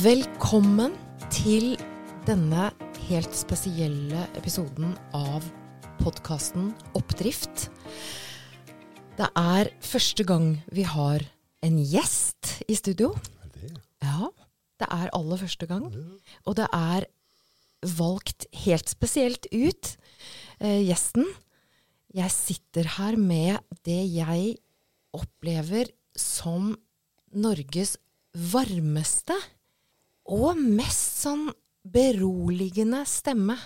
Velkommen til denne helt spesielle episoden av podkasten Oppdrift. Det er første gang vi har en gjest i studio. Er det? Ja, det er aller første gang. Og det er valgt helt spesielt ut. Eh, gjesten Jeg sitter her med det jeg opplever som Norges varmeste og mest sånn beroligende stemme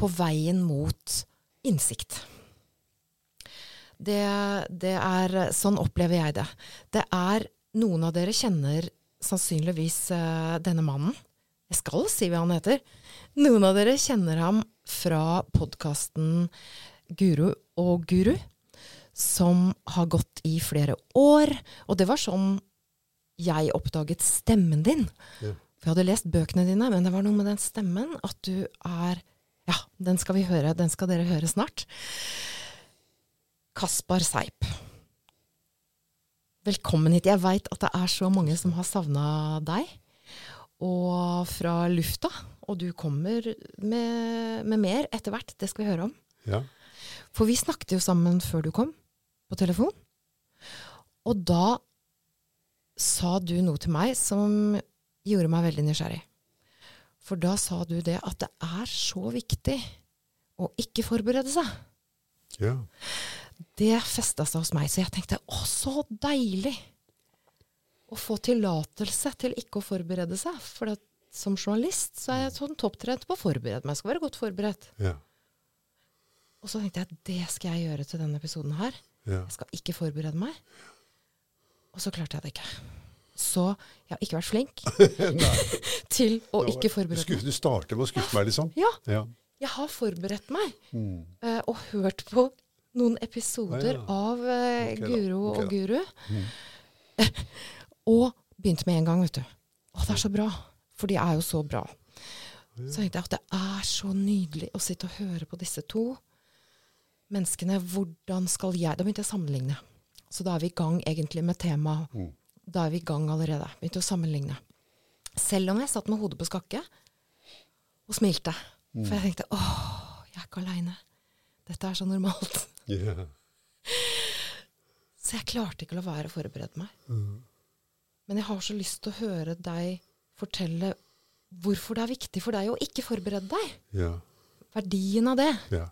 på veien mot innsikt. Det, det er Sånn opplever jeg det. Det er Noen av dere kjenner sannsynligvis uh, denne mannen. Jeg skal si hva han heter. Noen av dere kjenner ham fra podkasten Guru og Guru, som har gått i flere år. Og det var sånn jeg oppdaget stemmen din. Ja. For jeg hadde lest bøkene dine, men det var noe med den stemmen at du er Ja, den skal vi høre. Den skal dere høre snart. Kaspar Seip. Velkommen hit. Jeg veit at det er så mange som har savna deg. Og fra lufta. Og du kommer med, med mer etter hvert. Det skal vi høre om. Ja. For vi snakket jo sammen før du kom, på telefon. Og da sa du noe til meg som gjorde meg veldig nysgjerrig. For da sa du det at det er så viktig å ikke forberede seg. ja. Det festa seg hos meg, så jeg tenkte å, så deilig å få tillatelse til ikke å forberede seg. For at, som journalist så er jeg sånn topptrent på å forberede meg. Jeg skal være godt forberedt. Ja. Og så tenkte jeg det skal jeg gjøre til denne episoden her. Ja. Jeg skal ikke forberede meg. Og så klarte jeg det ikke. Så jeg har ikke vært flink til å ikke forberede meg. Du starter med å skuffe meg, liksom? Ja, Ja. jeg har forberedt meg Mm. eh, og hørt på noen episoder Ah, ja. av eh, Ok Guro okay, og. Guru. Mm. og begynte med en gang, vet du. Å, det er så bra. For de er jo så bra. Så tenkte jeg at det er så nydelig å sitte og høre på disse to menneskene. Hvordan skal jeg Da begynte jeg å sammenligne. Så da er vi i gang egentlig med temaet. Mm. Da er vi i gang allerede. Begynte å sammenligne. Selv om jeg satt med hodet på skakke og smilte. For jeg tenkte åh, jeg er ikke aleine. Dette er så normalt. Ja. Så jeg klarte ikke å la være å forberede meg. Mm. Men jeg har så lyst til å høre deg fortelle hvorfor det er viktig for deg å ikke forberede deg. Ja. Verdien av det. ja.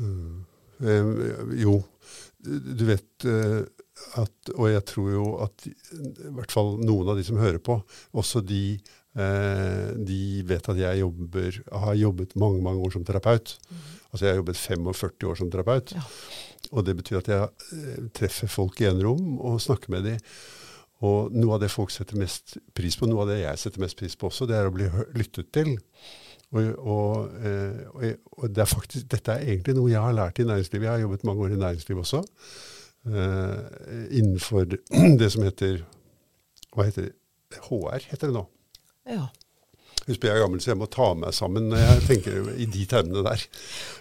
Mm. Eh, jo, du vet eh, at Og jeg tror jo at i hvert fall noen av de som hører på, også de eh, de vet at jeg jobber, har jobbet mange mange år som terapeut. Altså Jeg har jobbet 45 år som terapeut. Ja. Og det betyr at jeg eh, treffer folk i enerom og snakker med dem. Og noe av det folk setter mest pris på, noe av det jeg setter mest pris på også, det er å bli lyttet til. Og, og, eh, og, det er faktisk, dette er egentlig noe jeg har lært i næringslivet. Jeg har jobbet mange år i næringslivet også. eh, innenfor det som heter Hva heter det? HR heter det nå. Ja. Husk, jeg er gammel, så jeg må ta meg sammen når jeg tenker i de termene der.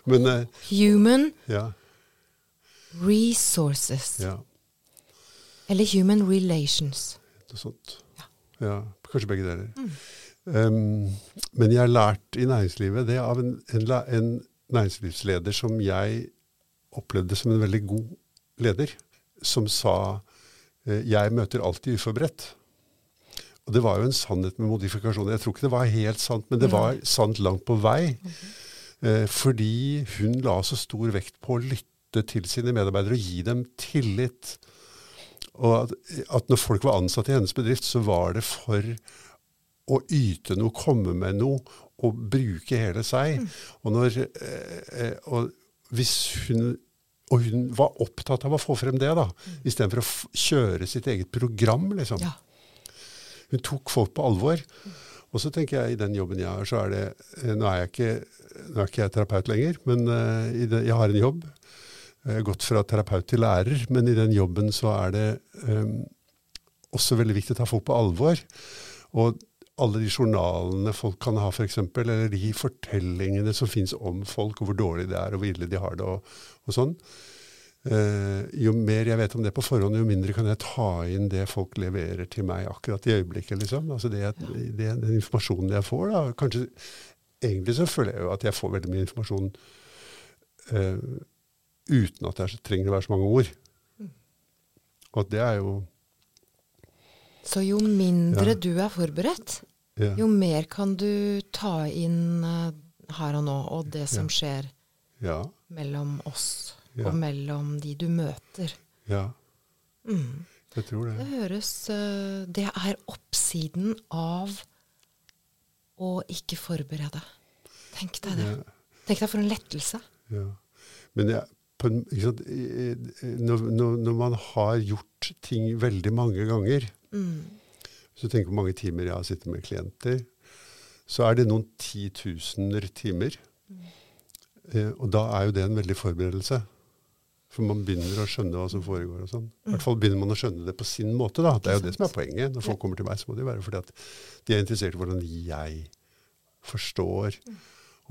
Men eh, Human ja, resources. ja, Eller human relations. noe sånt. Ja, kanskje begge deler. Um, men jeg har lært i næringslivet det av en, en, en næringslivsleder som jeg opplevde som en veldig god leder, som sa eh, 'jeg møter alltid uforberedt'. Og det var jo en sannhet med modifikasjoner. Jeg tror ikke det var helt sant, men det var sant langt på vei. Eh, fordi hun la så stor vekt på å lytte til sine medarbeidere og gi dem tillit. Og at, at når folk var ansatt i hennes bedrift, så var det for å yte noe, komme med noe og bruke hele seg. Og, når, eh, eh, og hvis hun og hun var opptatt av å få frem det, da, istedenfor å kjøre sitt eget program. liksom. Ja. Hun tok folk på alvor. Og så tenker jeg i den jobben jeg har, så er det eh, Nå er jeg ikke, nå er ikke jeg terapeut lenger, men uh, i det, jeg har en jobb. Jeg har gått fra terapeut til lærer, men i den jobben så er det um, også veldig viktig å ta folk på alvor. Og alle de journalene folk kan ha, f.eks., eller de fortellingene som fins om folk, og hvor dårlig det er, og hvor ille de har det, og, og sånn. Uh, jo mer jeg vet om det på forhånd, jo mindre kan jeg ta inn det folk leverer til meg akkurat i øyeblikket. liksom. Altså det, det, Den informasjonen jeg får, da, kanskje Egentlig så føler jeg jo at jeg får veldig mye informasjon uh, uten at det trenger å være så mange ord. Mm. Og det er jo Så jo mindre ja. du er forberedt, ja. jo mer kan du ta inn uh, her og nå, og det som ja. skjer mellom oss og mellom de du møter. Ja. Mm. Jeg tror det. Det høres uh, Det er oppsiden av å ikke forberede. Tenk deg det. Tenk deg for en lettelse. Ja. Men jeg, en, når, når, man har gjort ting veldig mange ganger mm. Hvis du tenker på mange timer jeg har sittet med klienter, så er det noen titusener timer. Eh, og da er jo det en veldig forberedelse. For man begynner å skjønne hva som foregår. og sånn. I hvert fall begynner man å skjønne det på sin måte. da. Det er jo det som er poenget. Når folk kommer til meg, så må det jo være fordi at de er interessert i hvordan jeg forstår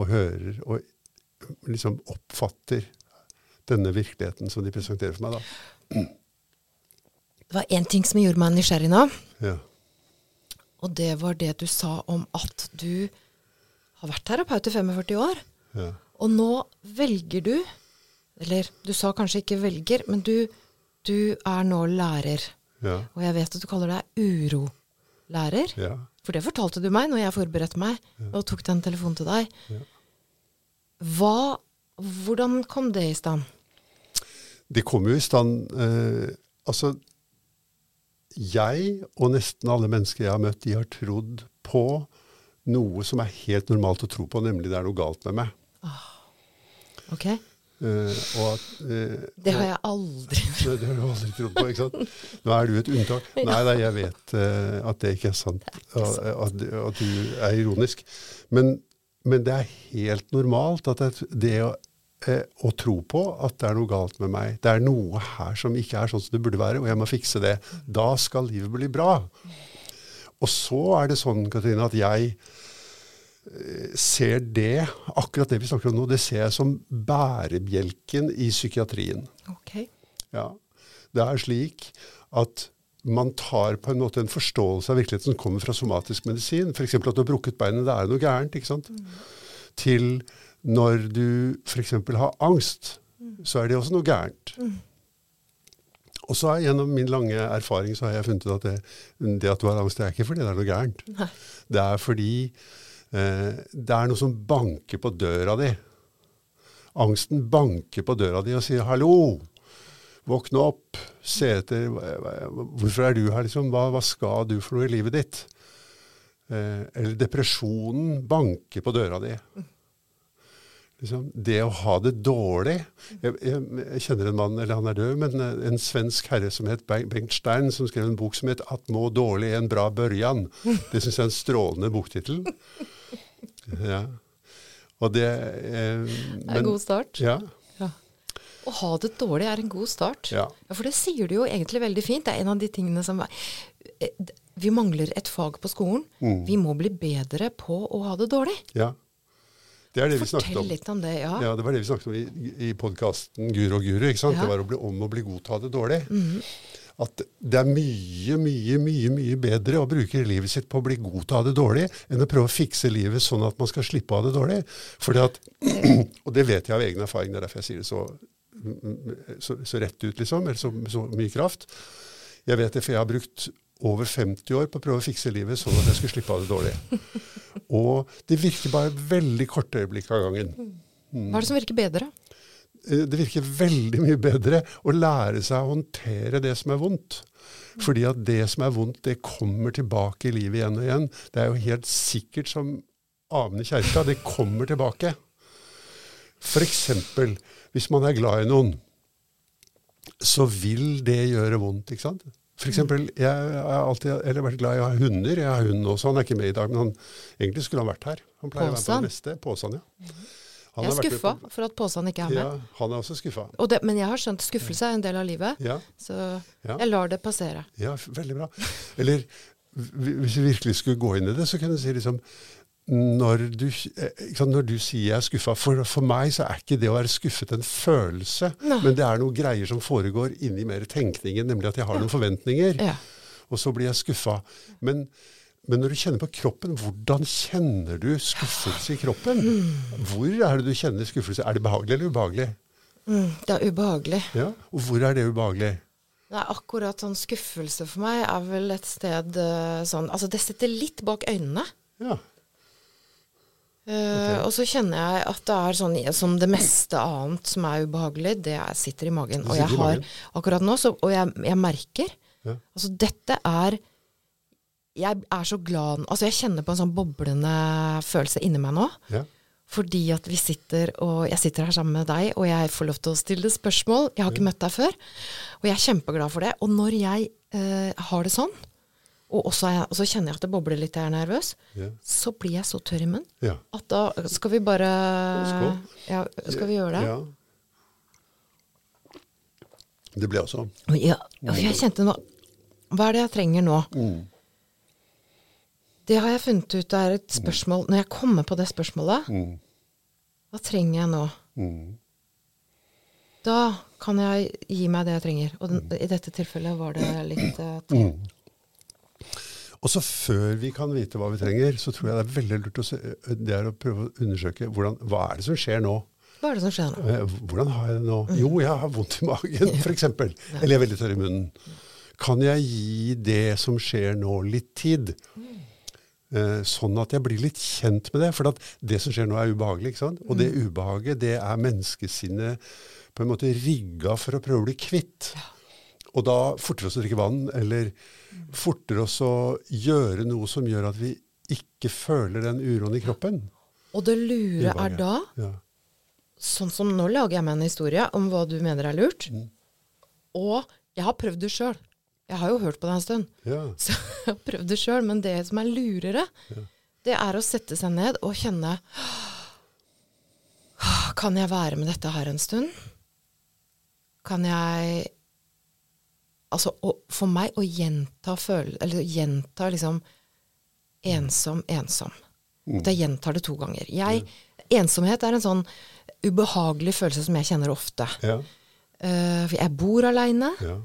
og hører og liksom oppfatter denne virkeligheten som de presenterer for meg. da. Det var én ting som gjorde meg nysgjerrig nå. Ja. Og det var det du sa om at du har vært terapeut i 45 år. Ja. Og nå velger du Eller du sa kanskje ikke velger, men du, du er nå lærer. Ja. Og jeg vet at du kaller deg urolærer. Ja. For det fortalte du meg når jeg forberedte meg og tok den telefonen til deg. Hva, hvordan kom det i stand? Det kom jo i stand eh, Altså, jeg og nesten alle mennesker jeg har møtt, de har trodd på noe som er helt normalt å tro på, nemlig det er noe galt med meg. Oh. Ok. Uh, at, uh, det har jeg aldri Nei, det har du aldri trodd på, ikke sant? Nå er du et unntak. Nei da, jeg vet uh, at det ikke er sant. Ikke sant. At, at, du er ironisk. Men, men, det er helt normalt at det, det å, å, tro på at det er noe galt med meg Det er noe her som ikke er sånn som det burde være, og jeg må fikse det. Da skal livet bli bra. Og så er det sånn, Katrine, at jeg ser det, akkurat det vi snakker om nå, det ser jeg som bærebjelken i psykiatrien. Okay. Ja. Det er slik at man tar på en måte en forståelse av virkeligheten som kommer fra somatisk medisin. F.eks. at du har brukket beinet, det er noe gærent. ikke sant? Mm. Til når du f.eks. har angst, mm. så er det også noe gærent. Mm. Og så Gjennom min lange erfaring så har jeg funnet ut at det, det at du har angst, det er ikke fordi det er noe gærent. Nei. Det er fordi Eh, det er noe som banker på døra di. Angsten banker på døra di og sier 'hallo'. Våkne opp. Se etter Hvorfor er du her, liksom? Hva, hva skal du for noe i livet ditt? Eh, eller depresjonen banker på døra di. Liksom, det å ha det dårlig jeg, jeg, jeg, kjenner en mann, eller han er død, men en svensk herre som het Bengt Stein, som skrev en bok som het 'At må dårlig en bra børjan'. Det syns jeg er en strålende boktittel. Ja. Og det eh, Det er en god start. Ja. ja. Å ha det dårlig er en god start. Ja. ja. For det sier du jo egentlig veldig fint. Det er en av de tingene som eh, Vi mangler et fag på skolen. Mm. Vi må bli bedre på å ha det dårlig. Ja. Det er det Fortell vi snakket om. litt om det, ja. ja. Det var det vi snakket om i, i podkasten Guru og guru. ikke sant? Ja. Det var å bli, om å bli god til å ha det dårlig. Mm at det er mye, mye, mye mye bedre å bruke livet sitt på å bli god til å ha det dårlig, enn å prøve å fikse livet sånn at man skal slippe å ha det dårlig. Fordi at, Og det vet jeg av egen erfaring, det er derfor jeg sier det så, så, så rett ut, liksom, eller så, så, mye kraft. Jeg vet det, for jeg har brukt over 50 år på å prøve å fikse livet sånn at jeg skulle slippe av det dårlig. Og det virker bare veldig korte øyeblikk av gangen. Mm. Hva er det som virker bedre? Eh, det virker veldig mye bedre å lære seg å håndtere det som er vondt. Fordi at det som er vondt, det kommer tilbake i livet igjen og igjen. Det er jo helt sikkert som amen i kjerka. Det kommer tilbake. F.eks. hvis man er glad i noen, så vil det gjøre vondt. ikke sant? For eksempel, Jeg har alltid eller vært glad i å ha hunder. Jeg har hund også. Han er ikke med i dag, men han, egentlig skulle han vært her. Han pleier Påsan. å være på det meste. Påsan, ja. Han jeg er skuffa for at Påsan ikke er med. Ja, han er også skuffa. Men jeg har skjønt skuffelse er en del av livet, ja. så ja. jeg lar det passere. Ja, veldig bra. Eller hvis vi virkelig skulle gå inn i det, så kan du si liksom når du, eh, sant, når du sier jeg er skuffa for, for meg så er ikke det å være skuffet en følelse, Nei. men det er noen greier som foregår inni mer tenkningen, nemlig at jeg har noen forventninger, Ja. og så blir jeg skuffa. Men, men når du kjenner på kroppen, hvordan kjenner du skuffelse i kroppen? Hvor er det du kjenner skuffelse? Er det behagelig eller ubehagelig? Mm, det er ubehagelig. Ja, Og hvor er det ubehagelig? Nei, akkurat sånn skuffelse for meg er vel et sted eh, sånn Altså, det sitter litt bak øynene. Ja. Eh, Og så kjenner jeg at det er sånn som det meste annet som er ubehagelig, det er, sitter i magen. Sitter Og jeg har akkurat nå, så, og jeg, jeg merker Ja. Altså, dette er Jeg er så glad Altså, jeg kjenner på en sånn boblende følelse inni meg nå. ja. Fordi at vi sitter, og jeg sitter her sammen med deg, og jeg får lov til å stille spørsmål. Jeg har ikke møtt deg før, og jeg er kjempeglad for det. Og når jeg eh, har det sånn, og, også jeg, og så kjenner jeg at det bobler litt, jeg er nervøs, Ja. så blir jeg så tørr i munnen ja. at da skal vi bare Skål. Ja, skal vi gjøre det? Ja. Det ble også. Ja, jeg kjente nå Hva er det jeg trenger nå? Mm. Det har jeg funnet ut er et spørsmål Når jeg kommer på det spørsmålet, Mm. hva trenger jeg nå? Mm. Da kan jeg gi meg det jeg trenger. Og den, i dette tilfellet var det litt. Mm. Og så før vi kan vite hva vi trenger, så tror jeg det er veldig lurt å, se, det er å prøve å undersøke hvordan, hva er det som skjer nå. Hva er det som skjer nå? Eh, Hvordan har jeg det nå? Jo, jeg har vondt i magen, f.eks. Eller jeg er veldig tørr i munnen. Kan jeg gi det som skjer nå, litt tid? Eh, sånn at jeg blir litt kjent med det. For at det som skjer nå, er ubehagelig. ikke sant? Og det ubehaget, det er menneskesinnet på en måte rigga for å prøve å bli kvitt. Og da fortere oss å drikke vann, eller fortere oss å gjøre noe som gjør at vi ikke føler den uroen i kroppen. Og det lure er da Ja. Sånn som nå lager jeg meg en historie om hva du mener er lurt. Mm. Og jeg har prøvd det sjøl. Jeg har jo hørt på det en stund. ja. Så jeg har prøvd det sjøl. Men det som er lurere, det er å sette seg ned og kjenne Kan jeg være med dette her en stund? Kan jeg Altså for meg å gjenta føle, Eller gjenta liksom ensom, ensom. At jeg gjentar det to ganger. Jeg, ensomhet er en sånn ubehagelig følelse som jeg kjenner ofte. Ja. Uh, for jeg bor aleine. ja.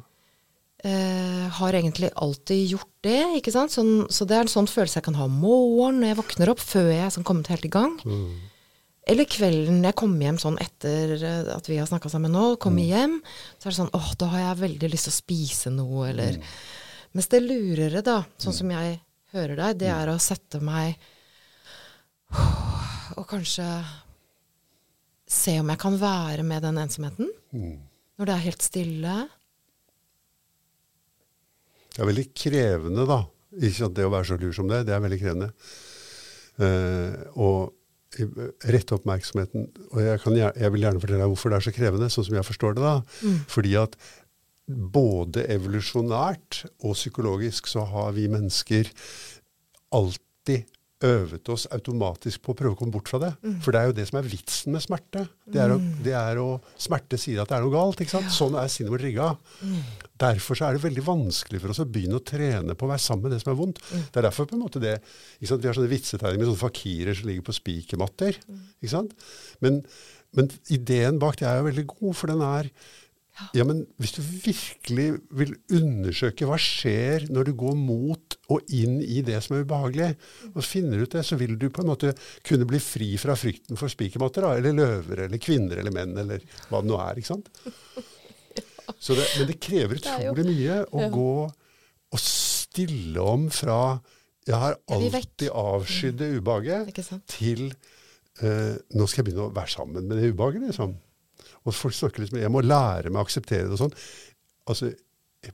Uh, har egentlig alltid gjort det. ikke sant? Sånn, så det er en sånn følelse jeg kan ha om morgenen når jeg våkner opp, før jeg er sånn kommet helt i gang. Mm. Eller kvelden jeg kommer hjem sånn etter eh, at vi har snakka sammen nå. Kommer hjem, så er det sånn åh, da har jeg veldig lyst til å spise noe, eller Mens det lurere, da, sånn som jeg hører deg, det er å sette meg og kanskje se om jeg kan være med den ensomheten. Mm. Når det er helt stille. Det er veldig krevende, da. Ikke at det å være så lur som det, det er veldig krevende. Uh, og rette oppmerksomheten Og jeg, kan, jeg vil gjerne fortelle deg hvorfor det er så krevende, sånn som jeg forstår det. da. Fordi at både evolusjonært og psykologisk så har vi mennesker alltid øvet oss automatisk på å prøve å komme bort fra det. For det er jo det som er vitsen med smerte. Det er, å, det er å Smerte sier at det er noe galt. ikke sant? Sånn er sinnet vårt rigga. Derfor så er det veldig vanskelig for oss å begynne å trene på å være sammen med det som er vondt. Det er derfor på en måte det, ikke sant? Vi har sånne vitsetegninger med sånne fakirer som ligger på spikermatter. ikke sant? Men, men ideen bak det er jo veldig god, for den er ja, men hvis du virkelig vil undersøke hva skjer når du går mot og inn i det som er ubehagelig, og finner ut det, så vil du på en måte kunne bli fri fra frykten for spikermatter, eller løver, eller kvinner, eller menn, eller hva det nå er. ikke sant? Så det, men det krever er utrolig mye å gå og stille om fra jeg har alltid avskydd det ubehaget, til eh, nå skal jeg begynne å være sammen med det ubehaget. liksom. Og folk snakker liksom Jeg må lære meg å akseptere det og sånn. Altså,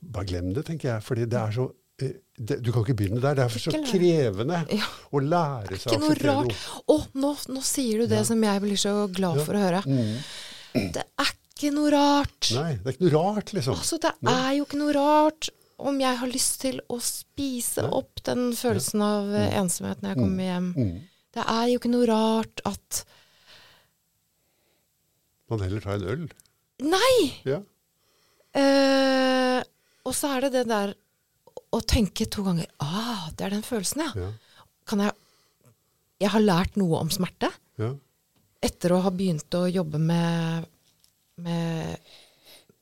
Bare glem det, tenker jeg. fordi det er så eh, det, Du kan ikke begynne der. Det er så krevende Ja. å lære seg å akseptere noe. Å, nå, nå sier du det Ja. som jeg blir så glad for å høre. Mm. Det er ikke noe rart. Nei, det er ikke noe rart, liksom. Altså, det Nei. er jo ikke noe rart om jeg har lyst til å spise Nei. opp den følelsen av mm. ensomhet når jeg kommer hjem. Mm. Det er jo ikke noe rart at Man heller ta en øl. Nei! Ja. Eh, og så er det det der å tenke to ganger Ah, det er den følelsen, ja. ja. Kan jeg jeg har lært noe om smerte Ja. etter å ha begynt å jobbe med, med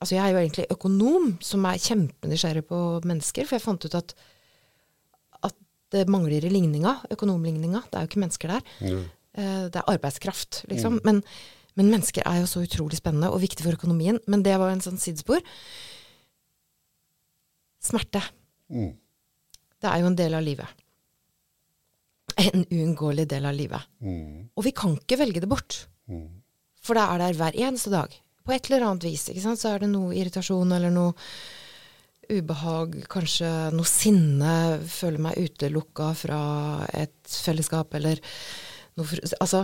Altså jeg er jo egentlig økonom som er kjempenysgjerrig på mennesker, for jeg fant ut at, at det mangler i ligninga, økonomligninga. Det er jo ikke mennesker der. Mm. Det er arbeidskraft, liksom. Men, men mennesker er jo så utrolig spennende og viktig for økonomien. Men det var en sånn sidespor. Smerte. Mm. Det er jo en del av livet. En uunngåelig del av livet. Mm. Og vi kan ikke velge det bort. Mm. For det er der hver eneste dag. På et eller annet vis. ikke sant? Så er det noe irritasjon eller noe ubehag, kanskje noe sinne. Føler meg utelukka fra et fellesskap eller noe Altså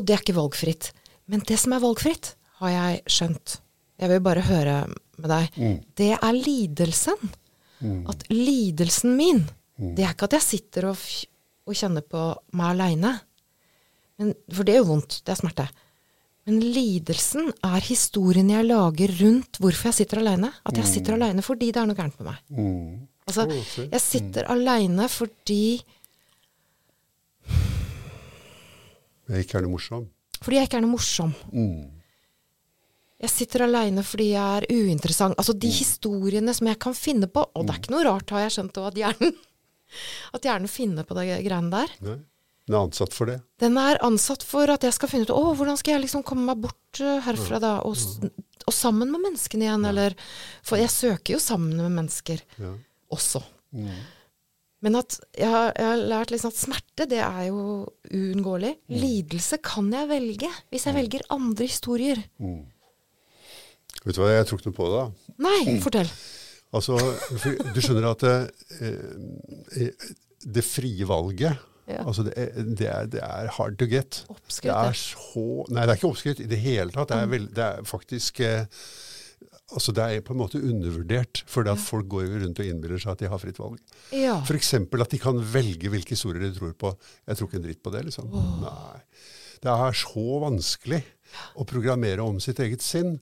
Og det er ikke valgfritt. Men det som er valgfritt, har jeg skjønt. Jeg vil bare høre med deg. Mm. Det er lidelsen. Mm. At lidelsen min, det er ikke at jeg sitter og, f og kjenner på meg aleine. For det er jo vondt. Det er smerte. Men lidelsen er historien jeg lager rundt hvorfor jeg sitter aleine. At jeg sitter aleine fordi det er noe gærent med meg. Mm. Altså, jeg sitter aleine fordi Jeg ikke er noe morsom. fordi jeg ikke er noe morsom. Mm. Jeg sitter aleine fordi jeg er uinteressant. Altså de historiene som jeg kan finne på. Og det er ikke noe rart, har jeg skjønt, også, at at hjernen finner på de greiene der. Nei. Den er ansatt for det. Den er ansatt for at jeg skal finne ut å, hvordan skal jeg liksom komme meg bort eh, herfra da, og, og sammen med menneskene igjen, eller For jeg søker jo sammen med mennesker Ja. også. Mm. Men at jeg har, jeg har lært liksom at smerte, det er jo uunngåelig. Mm. Lidelse kan jeg velge, hvis jeg velger andre historier. Mm. Vet du hva jeg tok noe på da? Nei, Mm. fortell. Altså, du skjønner at det, eh, det frie valget Ja. altså det, er, det, er, det er hard to get. Det er så Nei, det er ikke oppskritt i det hele tatt. Det er, veld, det er faktisk eh, Altså, det er på en måte undervurdert, fordi at folk går jo rundt og innbiller seg at de har fritt valg. Ja. F.eks. at de kan velge hvilke historier de tror på. Jeg tror ikke en dritt på det, liksom. Nei. Det er så vanskelig å programmere om sitt eget sinn.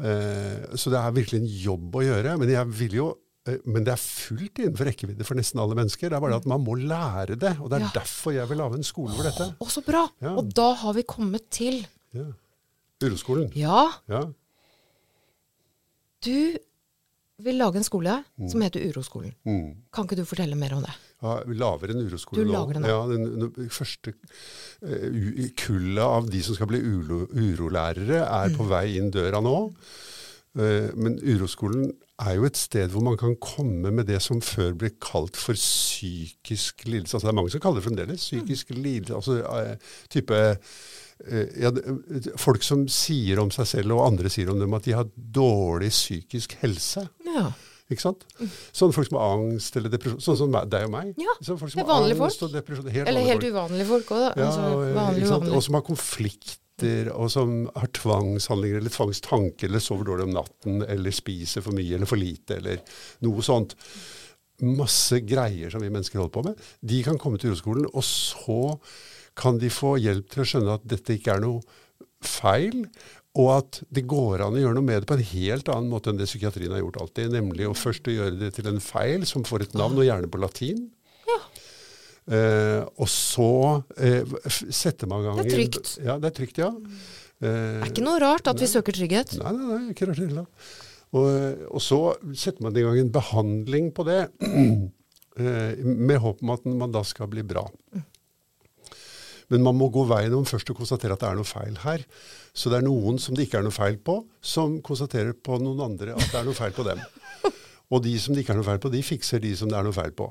Eh, så det er virkelig en jobb å gjøre. Men, jeg vil jo, eh, men det er fullt innenfor rekkevidde for nesten alle mennesker. Det er bare at man må lære det. Og det er Ja. derfor jeg vil lage en skole for dette. Å, så bra. Ja. Og da har vi kommet til Ja. Uroskolen. Ja, Ja. Du vil lage en skole som heter Uroskolen. Mm. Kan ikke du fortelle mer om det? Ja, vi lager en uroskole Du nå. lager den nå? Ja, den, den første uh, kullet av de som skal bli ulo, urolærere, er Mm. på vei inn døra nå. Uh, men uroskolen er jo et sted hvor man kan komme med det som før ble kalt for psykisk lidelse. Altså, det er mange som kaller det fremdeles psykisk Mm. lidelse. Altså uh, type ja, folk som sier om seg selv, og andre sier om dem, at de har dårlig psykisk helse. Ja. Ikke sant? Sånne folk som har angst eller depresjon. Sånn som deg og meg. Ja, Sånne folk som det er har vanlige folk. Helt Eller vanlige helt uvanlige folk òg, da. Ja, altså, og, vanlig, ikke sant? og som har konflikter, og som har tvangshandlinger eller tvangstanker, eller sover dårlig om natten, eller spiser for mye eller for lite, eller noe sånt. Masse greier som vi mennesker holder på med. De kan komme til uroskolen, og så kan de få hjelp til å skjønne at dette ikke er noe feil, og at det går an å gjøre noe med det på en helt annen måte enn det psykiatrien har gjort alltid, nemlig å først å gjøre det til en feil som får et navn, og gjerne på latin. Eh, og så eh, setter man i gang Det er trygt. Ja, det er trygt, ja. Det Eh, er ikke noe rart at vi søker trygghet. Nei, nei, nei, ikke rart i det hele tatt. Og, og så setter man i gang en behandling på det, eh, med håp om at man da skal bli bra. Men man må gå veien om først å konstatere at det er noe feil her. Så det er noen som det ikke er noe feil på, som konstaterer på noen andre at det er noe feil på dem. Og de som det ikke er noe feil på, de fikser de som det er noe feil på.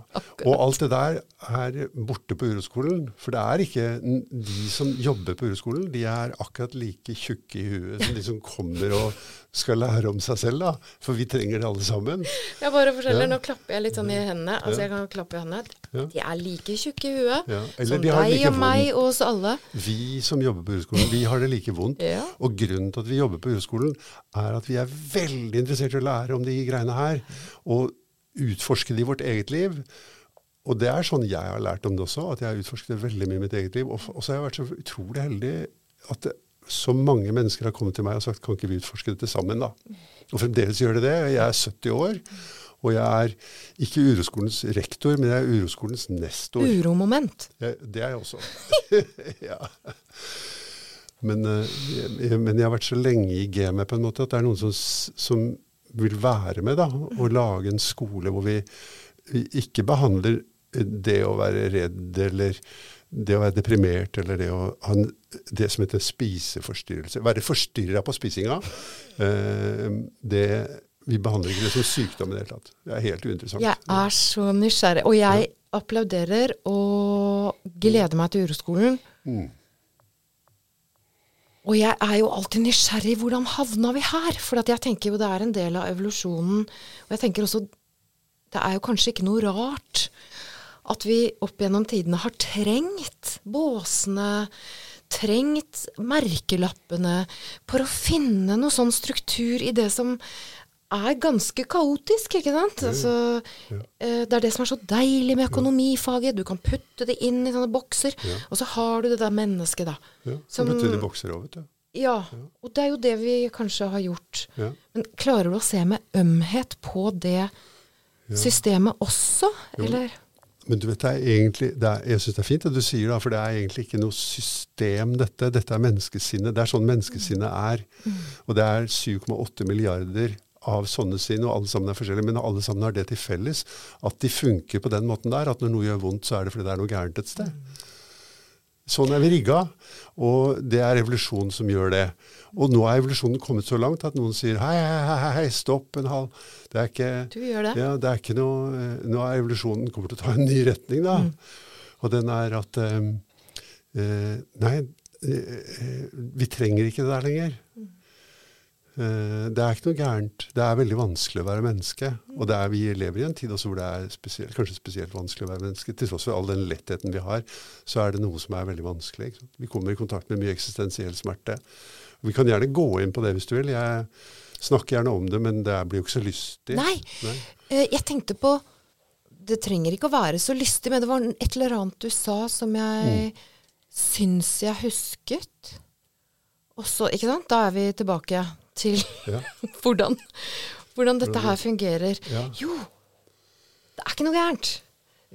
Og alt det der er borte på uroskolen. For det er ikke de som jobber på uroskolen, de er akkurat like tjukke i huet som de som kommer og skal lære om seg selv. da. For vi trenger det alle sammen. Jeg bare forteller, Ja. Nå klapper jeg litt sånn i hendene. Altså, jeg kan klappe i hendene. Ja. De er like tjukke i huet Ja, som de deg like og meg og oss alle. Vi som jobber på uroskolen, vi har det like vondt. Ja. Og grunnen til at vi jobber på uroskolen, er at vi er veldig interessert i å lære om de greiene her. Og utforske det i vårt eget liv. Og det er sånn jeg har lært om det også, at jeg har utforsket det veldig mye i mitt eget liv. Og, og så har jeg vært så utrolig heldig at det, så mange mennesker har kommet til meg og sagt kan ikke vi utforske dette sammen, da? Og fremdeles gjør det det. Jeg er 70 år. Og jeg er ikke uroskolens rektor, men jeg er uroskolens nestor. Uromoment. Jeg, det er jeg også. ja. men, uh, jeg, men, jeg har vært så lenge i gamet på en måte at det er noen som, som vil være med da, og lage en skole hvor vi, vi ikke behandler det å være redd eller det å være deprimert eller det å ha det som heter spiseforstyrrelse. Være forstyrra på spisinga. Eh, det, vi behandler ikke det som sykdom i det hele tatt. Det er helt uinteressant. Jeg er så nysgjerrig. Og jeg ja. applauderer og gleder meg til Uroskolen. Mm. Og jeg er jo alltid nysgjerrig. Hvordan havna vi her? For jeg tenker jo det er en del av evolusjonen. Og jeg tenker også Det er jo kanskje ikke noe rart at vi opp gjennom tidene har trengt båsene, trengt merkelappene, for å finne noe sånn struktur i det som er ganske kaotisk, ikke sant? Altså, ja. Eh, det er det som er så deilig med økonomifaget. Du kan putte det inn i sånne bokser, ja. og så har du det der mennesket, da. Ja, som putte det i bokser òg, vet du. Ja, og det er jo det vi kanskje har gjort. Men klarer du å se med ømhet på det systemet også, eller? Men du vet, det er egentlig, det er, jeg syns det er fint det du sier, da, for det er egentlig ikke noe system, dette. Dette er menneskesinnet. Det er sånn menneskesinnet er. Og det er 7,8 milliarder av sånne sinn, og alle sammen er forskjellige, men alle sammen har det til felles at de funker på den måten der. At når noe gjør vondt, så er det fordi det er noe gærent et sted. Sånn er vi rigga, og det er evolusjonen som gjør det. Og nå er evolusjonen kommet så langt at noen sier hei, hei, hei, hei stopp en halv. Det er ikke, du gjør det. Ja, det er ikke noe, eh, Nå er evolusjonen kommer til å ta en ny retning, da. Mm. Og den er at um, uh, Nei, uh, vi trenger ikke det der lenger. Uh, det er ikke noe gærent. Det er veldig vanskelig å være menneske. Og er, vi lever i en tid også hvor det er spesielt, kanskje spesielt vanskelig å være menneske. Til tross for all den lettheten vi har, så er det noe som er veldig vanskelig. Vi kommer i kontakt med mye eksistensiell smerte. Vi kan gjerne gå inn på det hvis du vil. Jeg snakker gjerne om det, men det blir jo ikke så lystig. Nei. Nei. Uh, jeg tenkte på Det trenger ikke å være så lystig, men det var et eller annet du sa som jeg mm. syns jeg husket. Og så, ikke sant? Da er vi tilbake til ja. hvordan, hvordan, dette her fungerer. Ja. Jo, det er ikke noe gærent.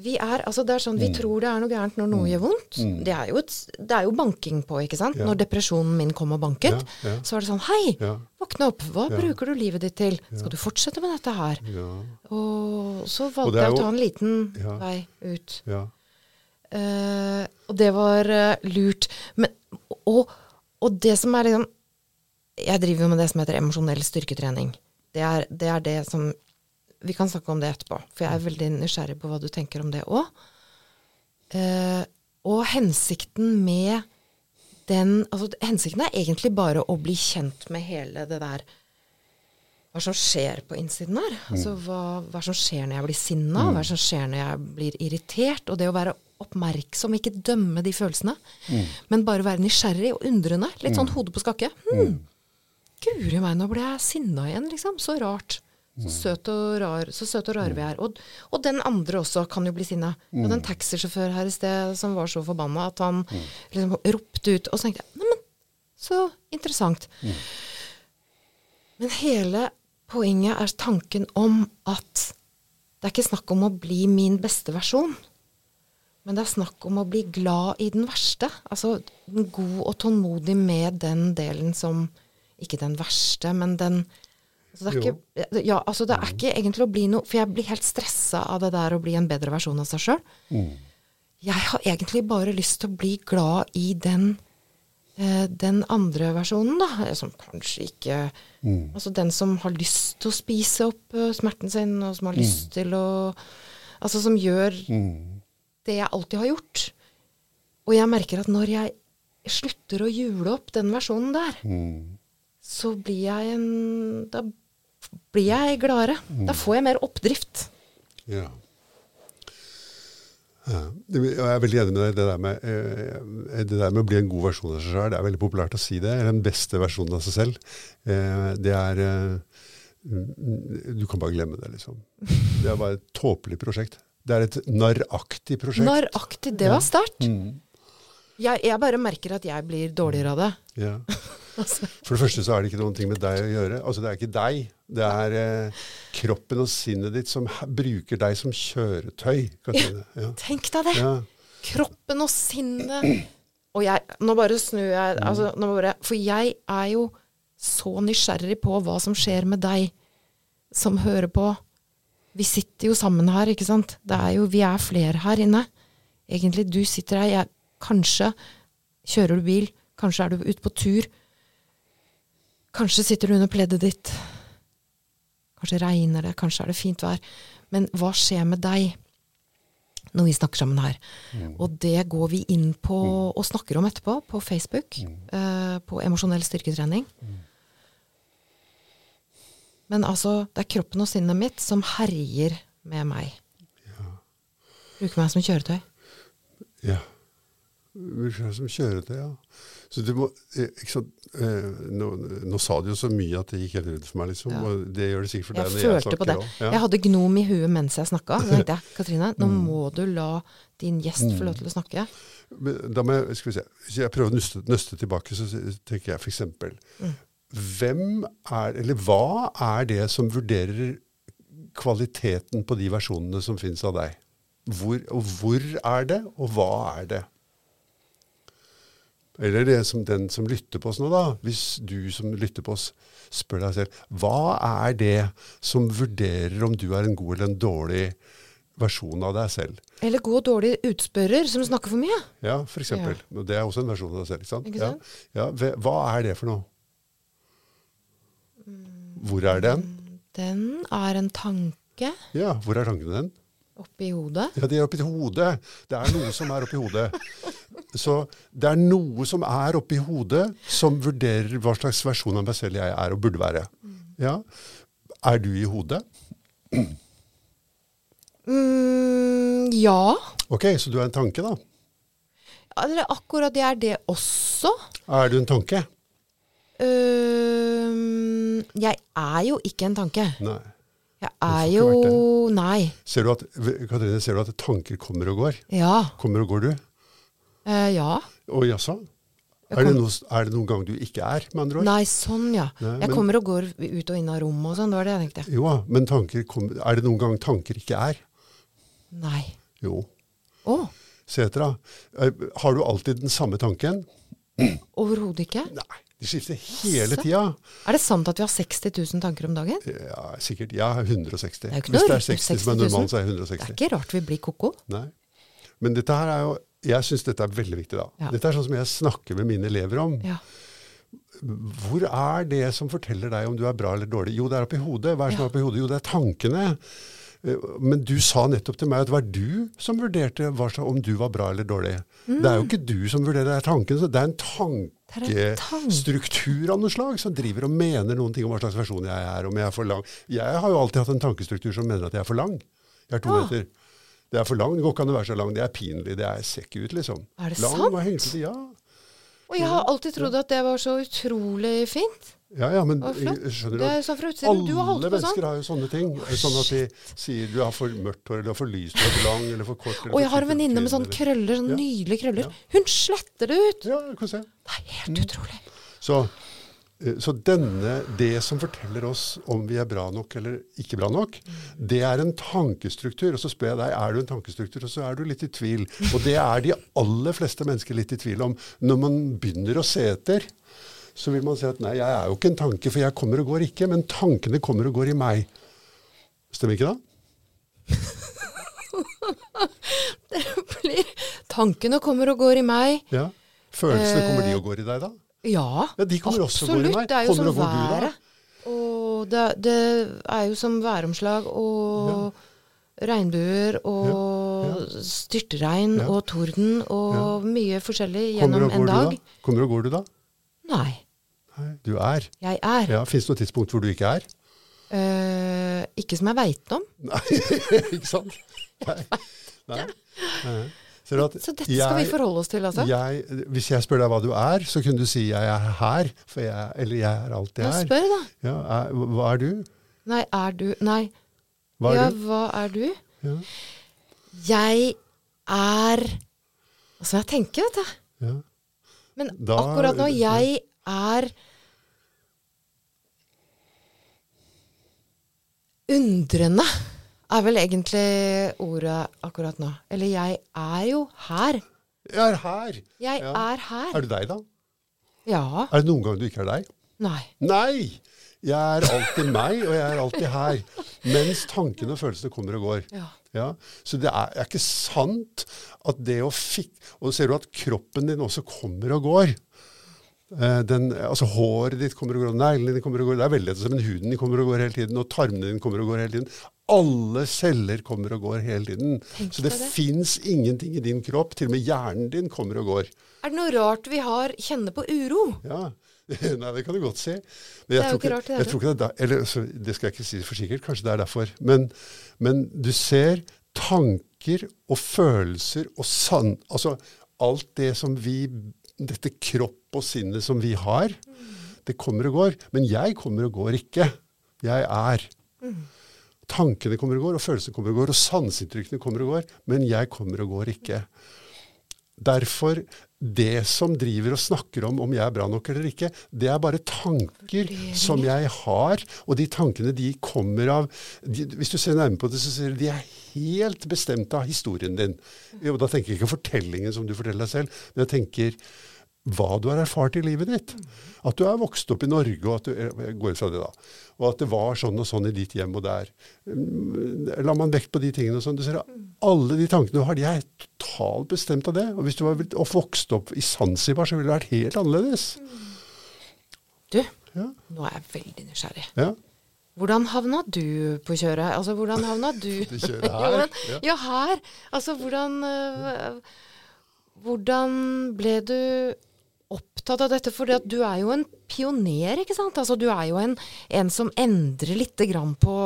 Vi er, altså det er sånn, vi mm. tror det er noe gærent når noe mm. gjør vondt. Mm. Det, er et, det, er jo banking på, ikke sant. Ja. Når depresjonen min kom og banket, ja, ja. så var det sånn Hei, våkne opp. Hva bruker du livet ditt til? Skal du fortsette med dette her? Og så valgte og jeg å ta en liten vei ut. Uh, og det var uh, lurt. Men, og, og, det som er liksom Jeg driver jo med det som heter emosjonell styrketrening. Det er, det er det som vi kan snakke om det etterpå, for jeg er veldig nysgjerrig på hva du tenker om det òg. Eh, og hensikten med den altså Hensikten er egentlig bare å bli kjent med hele det der Hva som skjer på innsiden her. Mm. Altså hva, hva som skjer når jeg blir sinna, mm. hva som skjer når jeg blir irritert. Og det å være oppmerksom, ikke dømme de følelsene, mm. men bare være nysgjerrig og undrende. Litt sånn mm. hode på skakke. Hmm. Guri meg, nå ble jeg sinna igjen, liksom. Så rart. Så søt og rar, så søt og rar vi er. Og, og, den andre også kan jo bli sinna. Mm. Og den taxisjåfør her i sted som var så forbanna at han mm. liksom ropte ut. Og så tenkte jeg neimen, så interessant. Mm. Men hele poenget er tanken om at det er ikke snakk om å bli min beste versjon. Men det er snakk om å bli glad i den verste. Altså god og tålmodig med den delen som Ikke den verste, men den Altså det, er ikke, ja, altså det er ikke egentlig å bli noe For jeg blir helt stressa av det der å bli en bedre versjon av seg sjøl. Mm. Jeg har egentlig bare lyst til å bli glad i den, eh, den andre versjonen, da. Eh, som kanskje ikke mm. Altså den som har lyst til å spise opp uh, smerten sin, og som har mm. lyst til å Altså som gjør mm. det jeg alltid har gjort. Og jeg merker at når jeg slutter å jule opp den versjonen der, mm. Så blir jeg en Da blir jeg gladere. Mm. Da får jeg mer oppdrift. Ja. ja. Jeg er veldig enig med deg. Det der med, eh, det der med å bli en god versjon av seg selv, det er veldig populært å si det. Eller den beste versjonen av seg selv. Eh, det er eh, Du kan bare glemme det, liksom. Det er bare et tåpelig prosjekt. Det er et narraktig prosjekt. Narraktig, det var sterkt. Mm. Jeg, jeg bare merker at jeg blir dårligere av det. Ja. Altså, For det første så er det ikke noen ting med deg å gjøre. Altså Det er ikke deg. Det er eh, kroppen og sinnet ditt som bruker deg som kjøretøy. Ja, Ja. tenk deg det! Ja. Kroppen og sinnet. Og jeg Nå bare snur jeg altså, nå bare, For jeg er jo så nysgjerrig på hva som skjer med deg som hører på. Vi sitter jo sammen her, ikke sant? Det er jo, vi er flere her inne. Egentlig, du sitter her. Jeg, kanskje kjører du bil. Kanskje er du ute på tur. Kanskje sitter du under pleddet ditt. Kanskje regner det, kanskje er det fint vær. Men hva skjer med deg når vi snakker sammen her? Og det går vi inn på og snakker om etterpå på Facebook. eh, på emosjonell styrketrening. Men altså, det er kroppen og sinnet mitt som herjer med meg. Bruker meg som kjøretøy. ja. Bruker meg som kjøretøy, ja. Så du må, eh, sant, eh, nå, nå sa du jo så mye at det gikk helt rundt for meg, liksom. Ja. Og det gjør det sikkert for deg jeg følte på det. Ja. Jeg hadde gnom i huet mens jeg snakka. Så tenkte jeg, Katrine, nå må du la din gjest få lov til å snakke. Men Da må jeg, skal vi se, Hvis jeg prøver å nøste, nøste tilbake, så tenker jeg f.eks. Hvem er, eller hva er det som vurderer kvaliteten på de versjonene som finnes av deg? Hvor, og hvor er det, og hva er det? Eller det som den som lytter på oss nå, da. Hvis du som lytter på oss spør deg selv hva er det som vurderer om du er en god eller en dårlig versjon av deg selv? Eller god og dårlig utspørrer som snakker for mye. Ja, for eksempel. Det er også en versjon av deg selv. ikke sant? Ikke sant? Ja. Ja, hva er det for noe? Hvor er den? Den er en tanke Ja, hvor er tanken den? Oppi hodet. Ja, De er oppi hodet. Det er noe som er oppi hodet. Så det er noe som er oppi hodet, som vurderer hva slags versjon av meg selv jeg er og burde være. Ja. Er du i hodet? Mm, ja. Ok, så du er en tanke, da. Eller akkurat jeg er det også. Er du en tanke? Uh, jeg er jo ikke en tanke. Nei. Jeg er jo Nei. Ser du at, Katrine, ser du at tanker kommer og går? Ja. Kommer og går, du? Eh, ja. Å jaså? Er, det kom- noe, er det noen gang du ikke er, med andre ord? Nei, sånn, ja. Nei, Jeg men- kommer og går ut og inn av rommet og sånn. Det var det jeg tenkte. Jo, men tanker kom, er det noen gang tanker ikke er? Nei. Jo. Oh. Se etter, da. Eh, Har du alltid den samme tanken? overhodet ikke. Nei, de skifter hele tida. Er det sant at vi har 60 000 tanker om dagen? Ja, sikkert. Jeg Ja, 160. Det er jo ikke Hvis det er rart med 60 som er 60 000. normalen, så er det Det er ikke rart vi blir ko-ko. Nei. Men dette her er jo Jeg syns dette er veldig viktig, da. Ja. Dette er sånn som jeg snakker med mine elever om. Ja. Hvor er det som forteller deg om du er bra eller dårlig? Jo, det er oppi hodet. Hva er det som er oppi hodet? Jo, det er tankene. Eh, Men du sa nettopp til meg at det var du som vurderte om du var bra eller dårlig. Det er jo ikke du som vurderer, det er tanken. så Det er en tanke. Tankestruktur av noe slag som driver og mener noen ting om hva slags versjon jeg er. om jeg er for lang. Jeg har jo alltid hatt en tankestruktur som mener at jeg er for lang. Jeg er to ja. meter. Det er for lang. Det går ikke an å være så lang. Det er pinlig. Det er, ser ikke ut, liksom. Er det lang sant? og hengte, ja. Og jeg har alltid trodd at det var så utrolig fint. Ja, ja, men jeg skjønner du? holdt Alle sånn. mennesker har jo sånne ting. Sånn at de sier du har for mørkt hår, eller for lyst hår, for lang, eller for kort. eller Og jeg har en venninne med tynn, sånn krøller, sånne nydelige krøller. Hun sletter det ut! Ja, du kan se. Det er helt Mm. utrolig. Så, eh, så denne, det som forteller oss om vi er bra nok eller ikke bra nok, det er en tankestruktur. Og så spør jeg deg, er du en tankestruktur? Og så er du litt i tvil. Og det er de aller fleste mennesker litt i tvil om. Når man begynner å se etter, så vil man si at nei, jeg er jo ikke en tanke, for jeg kommer og går ikke, men tankene kommer og går i meg. Stemmer ikke da? Blir- Tankene kommer og går i meg. Ja. Følelsene, Eh, kommer de og går i deg da? Ja, Ja, de kommer også og går i absolutt. meg. Det er jo Kommer som været. Og det, det er jo som væromslag og regnbuer og styrtregn Ja. og torden og mye forskjellig gjennom en dag. da? Kommer og går du da? Nei, Nei, du er. jeg er. Ja, Fins det noe tidspunkt hvor du ikke er? Eh, ikke som jeg veit om. Nei, ikke sant? Nei. Nei. Nei. Ser at Så dette skal vi forholde oss til, altså. jeg, hvis jeg spør deg hva du er, så kunne du si 'jeg er her', for jeg, eller 'jeg er alt jeg Ja, er'. spør, da. Ja, er. Hva er du? Nei, er du Nei. Hva er ja, du? hva er du? Ja. Jeg er Hva skal jeg tenker, vet du? Ja. Men Da- akkurat når jeg er Undrende er vel egentlig ordet akkurat nå. Eller jeg er jo her. Jeg er her. Jeg Ja. er her. Er du deg, da? Ja. Er det noen gang du ikke er deg? Nei. Nei! Jeg er alltid meg, og jeg er alltid her. Mens tankene og følelsene kommer og går. Ja. Ja, så det er, er ikke sant at det å fikk Og ser du at kroppen din også kommer og går. Eh, Den, altså Håret ditt kommer og går, neglene dine kommer og går. Det er veldig lett, men huden din kommer og går hele tiden, og tarmene dine kommer og går hele tiden. Alle celler kommer og går hele tiden. Tenk så det, det. fins ingenting i din kropp. Til og med hjernen din kommer og går. Er det noe rart vi har kjenne på uro? Ja, Nei, det kan du godt si. Men Det er jo ikke rart det jeg tror ikke det, er da, eller, så, det skal jeg ikke si for sikkert, kanskje det er derfor. Men, men du ser tanker og følelser og sann... Altså alt det som vi Dette kropp og sinnet som vi har, det kommer og går. Men jeg kommer og går ikke. Jeg er. Tankene kommer og går, og følelsene kommer og går, og sanseinntrykkene kommer og går. Men jeg kommer og går ikke. Derfor, det som driver og snakker om om jeg er bra nok eller ikke, det er bare tanker som jeg har. Og de tankene de kommer av de, Hvis du ser nærmere på det, så ser du de er helt bestemt av historien din. Og da tenker jeg ikke fortellingen som du forteller deg selv, men jeg tenker hva du har erfart i livet ditt. At du er vokst opp i Norge, og at du da, og at det var sånn og sånn i ditt hjem og der. Mm, La man vekt på de tingene og sånn. Du ser alle de tankene du har, de er totalt bestemt av det. Og hvis du var blitt- vokst opp i Zanzibar, så ville det vært helt annerledes. Du, Ja, nå er jeg veldig nysgjerrig. ja. Hvordan havna du på kjøret? Altså, hvordan havna du kjører her. men- Ja. Ja, her. Altså, hvordan øh, Hvordan ble du opptatt av dette? For du er jo en pioner, ikke sant? Altså, du er jo en, en som endrer lite grann på,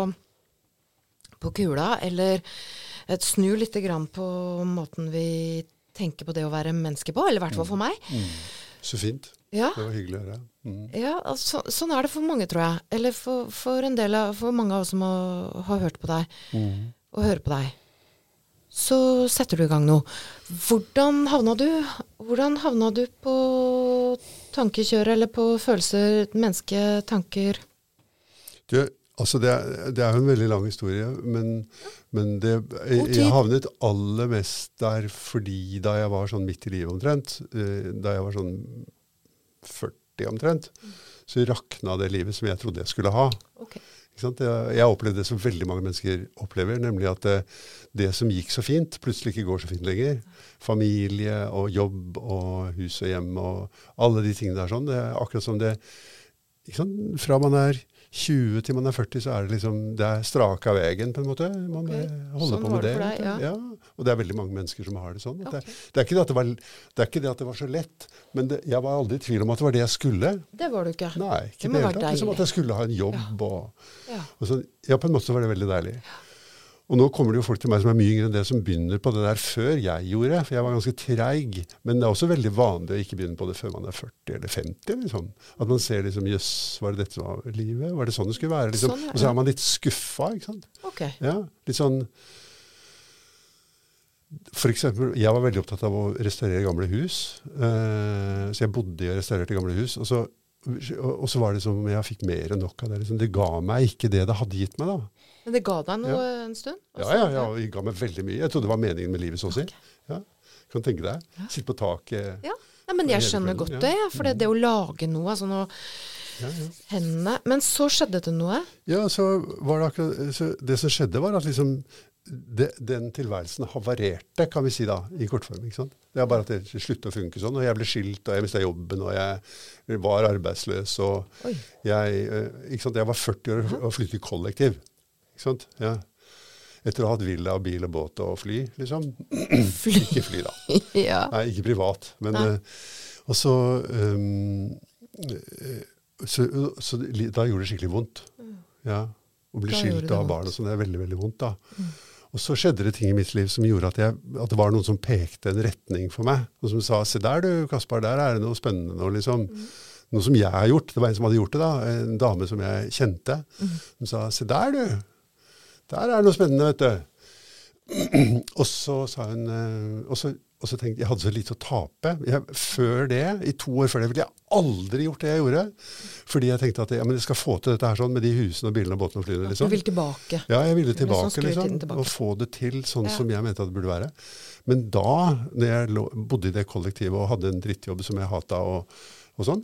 på kula, eller et snur lite grann på måten vi tenker på det å være menneske på, eller i hvert fall for meg. Så fint. Ja. Det var hyggelig å høre. Mm. Ja, altså, sånn er det for mange, tror jeg. Eller for, for en del av For mange av oss som har, har hørt på deg, Mm. og hører på deg. Så setter du i gang noe. Hvordan havna du Hvordan havna du på tankekjøret, eller på følelser, menneske, tanker? Du, altså det, er, det er jo en veldig lang historie, men, men det, jeg, jeg havnet aller mest der fordi da jeg var sånn midt i livet omtrent, eh, da jeg var sånn 40 omtrent, så rakna det livet som jeg trodde jeg skulle ha. Ok. Jeg, opplevde det som veldig mange mennesker opplever, nemlig at det, det som gikk så fint, plutselig ikke går så fint lenger. Familie og jobb og hus og hjem og alle de tingene der sånn. Det er akkurat som det? Fra man er 20 til man er 40, så er det liksom Det er straka veien, på en måte. Man okay. holder Sånn på med det deg, ja. Og det er veldig mange mennesker som har det sånn. Okay. Ok. det, det, er ikke det, at det, var, det er ikke det at det var så lett, men det, jeg var aldri i tvil om at det var det jeg skulle. Det var du ikke. Nei, Det ikke det må være. Liksom som at jeg skulle ha en jobb Ja. og så, ja, på en måte så var det veldig deilig. Og nå kommer det jo folk til meg som er mye yngre enn det, som begynner på det der før jeg gjorde. For jeg var ganske treig. Men det er også veldig vanlig å ikke begynne på det før man er 40 eller 50. liksom. At man ser liksom Jøss, var det dette som var livet? Var det sånn det skulle være? liksom? Sånn, ja. Og så er man litt skuffa, ikke sant. Ok. Ja, litt sånn For eksempel, jeg var veldig opptatt av å restaurere gamle hus. Uh, så jeg bodde i og restaurerte gamle hus. Og så, og, og så var det som jeg fikk mer enn nok av det. Liksom. Det ga meg ikke det det hadde gitt meg, da. Men det ga deg noe en stund? Ja, ja, ja, det ga meg veldig mye. Jeg trodde det var meningen med livet, så å si. Okay. Ja, kan tenke deg. Sitte på taket. Ja. Nei, men jeg skjønner godt det, ja, for det, det å lage noe, altså noe Ja, ja. hendene Men så skjedde det noe. Ja, så var det akkurat så Det som skjedde, var at liksom det, den tilværelsen havarerte, kan vi si da, i kortform. ikke sant? Det er bare at det sluttet å funke sånn. Og jeg ble skilt, og jeg mista jobben, og jeg var arbeidsløs. Og Oi. jeg, eh, ikke sant? jeg var 40 år og flyttet i kollektiv. Ikke sant? Ja. Etter å ha hatt villa, bil og båt og fly, liksom. Fly. Ikke fly, da. ja. Nei, ikke privat. Men, eh, og så, um, så, så Da gjorde det skikkelig vondt. Ja. Å bli Mm. Skilt av og ha. Mm. barn og sånn, det er veldig veldig vondt. da. Og så skjedde det ting i mitt liv som gjorde at, jeg, at det var noen som pekte en retning for meg. Og som sa 'se der du, Kaspar, der er det noe spennende nå', liksom. Mm. Noe som jeg har gjort. Det var en som hadde gjort det, da. En dame som jeg kjente. Mm. Hun sa 'se der du, der er det noe spennende', vet du. og så sa hun eh, og så, og så tenkte jeg hadde så lite å tape. Jeg, før det, i to år før det, ville jeg aldri gjort det jeg gjorde. Fordi jeg tenkte at ja, men jeg skal få til dette her sånn med de husene og bilene og båtene og flyene. liksom. Du vil tilbake. Ja, jeg ville tilbake. sånn tilbake, liksom. tilbake. Og få det til sånn Ja. som jeg mente at det burde være. Men da, når jeg lå, bodde i det kollektivet og hadde en drittjobb som jeg hata og, og sånn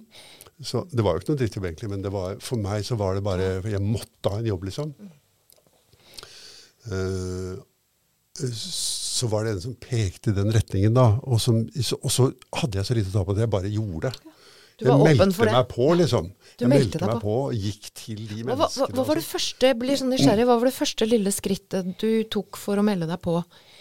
så Det var jo ikke noe drittjobb egentlig, men det var, for meg så var det bare Jeg måtte ha en jobb, liksom. Eh, så var det en som pekte i den retningen, da. Og, som, og så hadde jeg så lite å ta på at jeg bare gjorde det. Jeg meldte meg på, liksom. Du jeg meldte meldte meg på. og gikk til de Hva, hva, menneskene. hva var det første, blir sånn nysgjerrig, hva var det første lille skrittet du tok for å melde deg på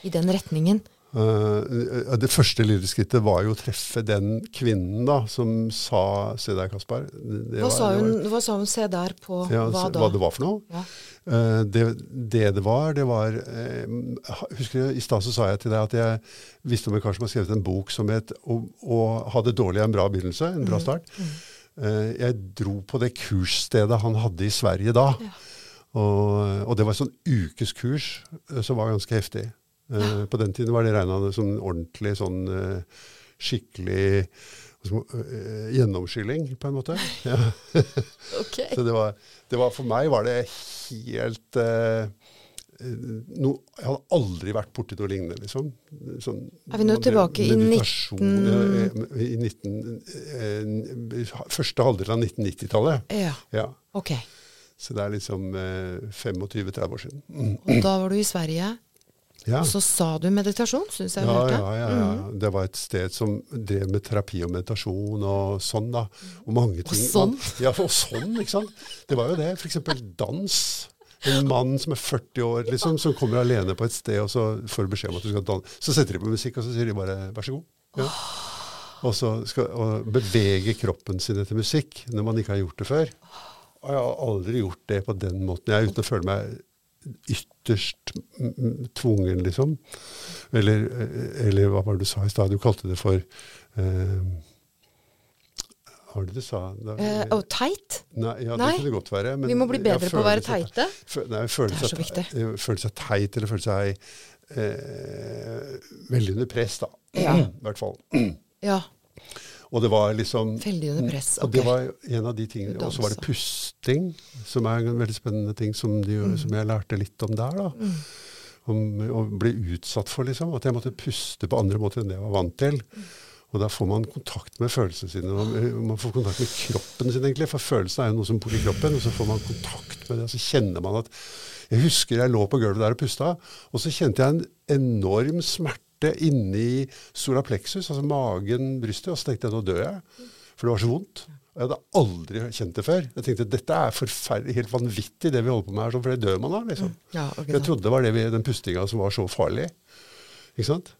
i den retningen? Eh, det første lille skrittet var jo å treffe den kvinnen da, som sa Se der, Kaspar. Hva var- sa, det var- hun, hva sa hun se der på ja, hva da? hva det var for noe? Ja. Uh, det, det det var, det var uh, Husker du, I stad sa jeg til deg at jeg visste om en kar som har skrevet en bok som het å, å ha det dårlig en bra begynnelse. En Mm. bra start. Eh, jeg dro på det kursstedet han hadde i Sverige da. Ja. Og, og det var et sånn ukeskurs som var ganske heftig. Eh, På den tiden var det regna som ordentlig sånn eh, skikkelig som, uh, eh, gjennomskylling, på en måte. Ja. okay. Så det var, det var For meg var det helt no, Jeg hadde aldri vært borti noe lignende, liksom. Sånn, Er vi nå tilbake i 19 ja, i 19, eh, Første halvdel av 1990-tallet. Ja, Ja. ok. Så det er liksom eh, 25-30 år siden. Og da var du i Sverige, Ja. og så sa du meditasjon, syns jeg Ja, hørte. ja, ja, ja. Det var et sted som drev med terapi og meditasjon og sånn, da. Og mange ting. sånn? Ja, og sånn, ikke sant. Det var jo det. F.eks. dans. En mann som er 40 år, liksom, som kommer alene på et sted, og så får du beskjed om at du skal danse. Så setter de på musikk, og så sier de bare 'vær så god'. Ja. Og så skal og bevege kroppen sin etter musikk, når man ikke har gjort det før. Og jeg har aldri gjort det på den måten, jeg, uten å føle meg ytterst mm, mm, tvungen, liksom. Eller, eh, eller hva var det du sa i stad? Du kalte det for eh, Hva var det du sa? Da, Eh, oh, teit? nei, ja, nei. det kunne godt være. men Vi må bli bedre på å være teite. Nei, Det er så viktig. eh, føle seg teit, eller føle seg eh, veldig under press, da. Ja. I hvert fall. Ja. Og det var liksom Veldig under press. Og det var en av de tingene. Og så var det pusting, som er en veldig spennende ting som, de, Mm. som jeg lærte litt om der. da. Om å bli utsatt for, liksom. At jeg måtte puste på andre måter enn det jeg var vant til. Og da får man kontakt med følelsene sine. Man, man får kontakt med kroppen sin, egentlig. For følelsene er jo noe som bor i kroppen. Og så får man kontakt med det, og så kjenner man at Jeg husker jeg lå på gulvet der og pusta, og så kjente jeg en enorm smerte inni sola plexus, altså magen, brystet, og så tenkte jeg nå dør jeg. For det var så vondt. Jeg hadde aldri kjent det før. Jeg tenkte dette er forferdelig, helt vanvittig det vi holder på med her, for det dør man av. liksom. Ja, okay, Jeg trodde det var det vi, den pustinga som var så farlig. Ikke sant?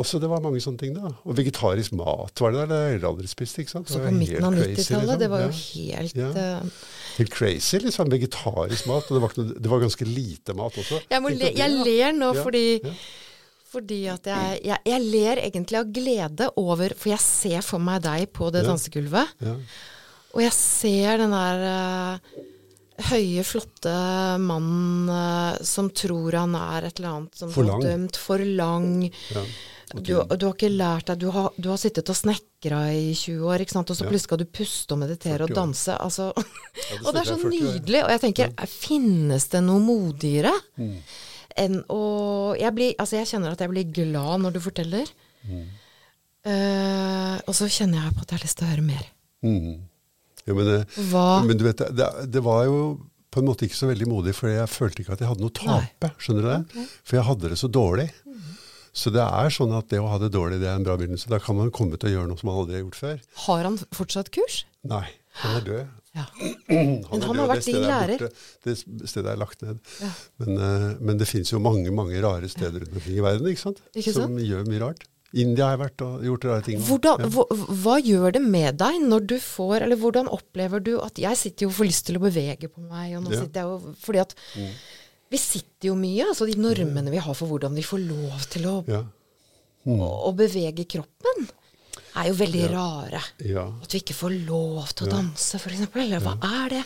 Også det var mange sånne ting, da. Og vegetarisk mat var det der. Det har jeg aldri spist. ikke sant? Så på midten av 90-tallet, liksom. det var jo helt Ja. eh, Helt crazy, liksom. Vegetarisk mat. Og det var, det var ganske lite mat også. Jeg, le, jeg ler nå Ja, fordi, ja. Fordi at jeg, jeg, jeg ler egentlig av glede over For jeg ser for meg deg på det Ja. dansegulvet, Ja. og jeg ser den der uh, høye, flotte mannen uh, som tror han er et eller annet som For lang. dømt for lang. Ja. Du, du har ikke lært deg Du har, du har sittet og snekra i 20 år, ikke sant? og så plutselig skal du puste og meditere og danse. Altså. Og det er så snakker jeg 40 år. nydelig. Og jeg tenker, finnes det noe modigere? Mm. Enn å jeg, blir, altså jeg kjenner at jeg blir glad når du forteller. Mm. Uh, og så kjenner jeg på at jeg har lyst til å høre mer. Mm. Ja, men, men du vet, det, det, var jo på en måte ikke så veldig modig, for jeg følte ikke at jeg hadde noe å tape. Skjønner du det? For jeg hadde det så dårlig. Så det er sånn at det å ha det dårlig, det er en bra begynnelse. Da kan man komme til å gjøre noe som man aldri har gjort før. Har han fortsatt kurs? Nei, han er død. Ja. Han Men han har vært din er lærer. Det stedet er lagt ned. Ja. Men, eh, men det finnes jo mange mange rare steder rundt omkring i verden ikke sant? Ikke som gjør mye rart. India har jeg vært og gjort rare ting. Hvordan, Ja. hva, hva gjør det med deg når du får Eller hvordan opplever du at Jeg sitter jo og får lyst til å bevege på meg, og nå Ja. sitter jeg jo Fordi at vi sitter jo mye, altså de normene vi har for hvordan vi får lov til å, Ja. å, å bevege kroppen, er jo veldig rare. ja. At vi ikke får lov til å danse, f.eks. Eller hva er det?